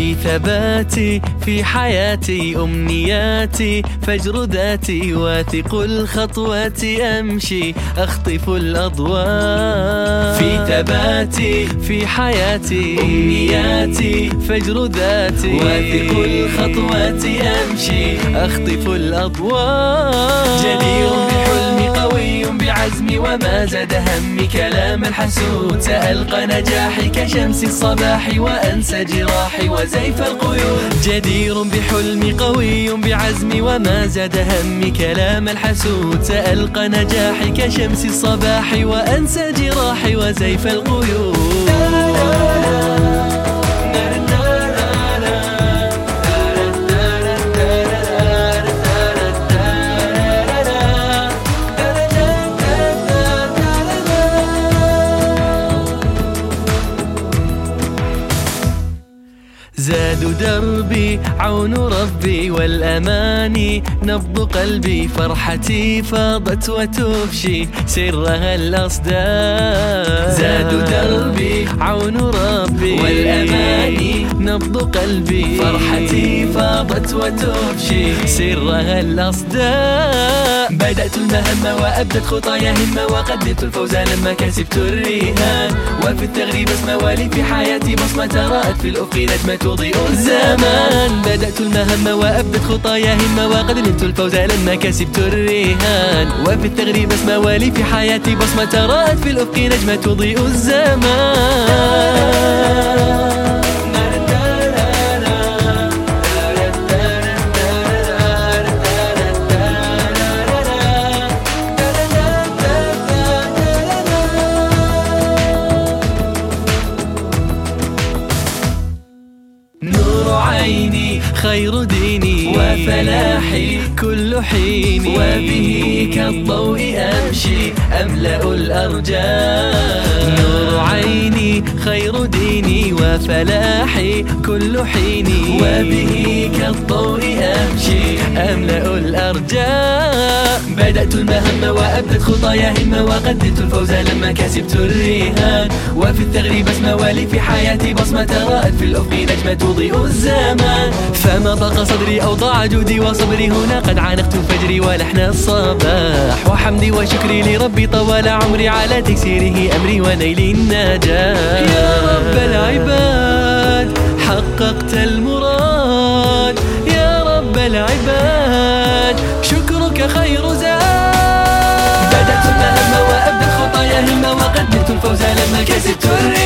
في ثباتي في حياتي أمنياتي فجر ذاتي واثق الخطوات أمشي أخطف الأضواء. في ثباتي في حياتي أمنياتي فجر ذاتي واثق الخطوات أمشي أخطف الأضواء. بعزمي وما زاد همي كلام الحسود سألقى نجاحي كشمس الصباح وأنسى جراحي وزيف القيود. جدير بحلمي قوي بعزمي وما زاد همي كلام الحسود سألقى نجاحي كشمس الصباح وأنسى جراحي وزيف القيود. زاد دربي عون ربي والأماني نبض قلبي فرحتي فاضت وتفشي سرها الأصداء. زاد دربي عون ربي والأماني نبض قلبي فرحتي فاضت وتفشي سرها الأصداء. بدأت المهمة وأبدت خطايا همة وقدمت الفوز لما كسبت الرهان. وفي التغريب اسمى ولي في حياتي بصمة رأت في الأفق نجمة تضيء الزمان. بدأت المهمة وأبدت خطايا همة وقد نلت الفوز لما كسبت الرهان. وفي التغريب اسمى ولي في حياتي بصمة رأت في الأفق نجمة تضيء الزمان. خير ديني وفلاحي كل حين وبه كالضوء أمشي أملأ الأرجاء. نور عيني خير ديني وفلاحي كل حين وبه كالضوء أمشي أملأ الأرجاء. بدأت المهمة وأبدت خطايا همة وقدمت الفوز لما كسبت الرهان. وفي التغريب اسمى ولي في حياتي بصمة رأت في الأفق نجمة تضيء الزمان. فما ضاق صدري أو ضاع جودي وصبري هنا قد عانقت فجري ولحن الصباح. وحمدي وشكري لربي طوال عمري على تكسيره أمري ونيل النجاح يا رب العباد حققت المراد. خير زاد. بدأت المهمة وأبدأ خطايا همة وقدمت الفوز لما كسبت الرهان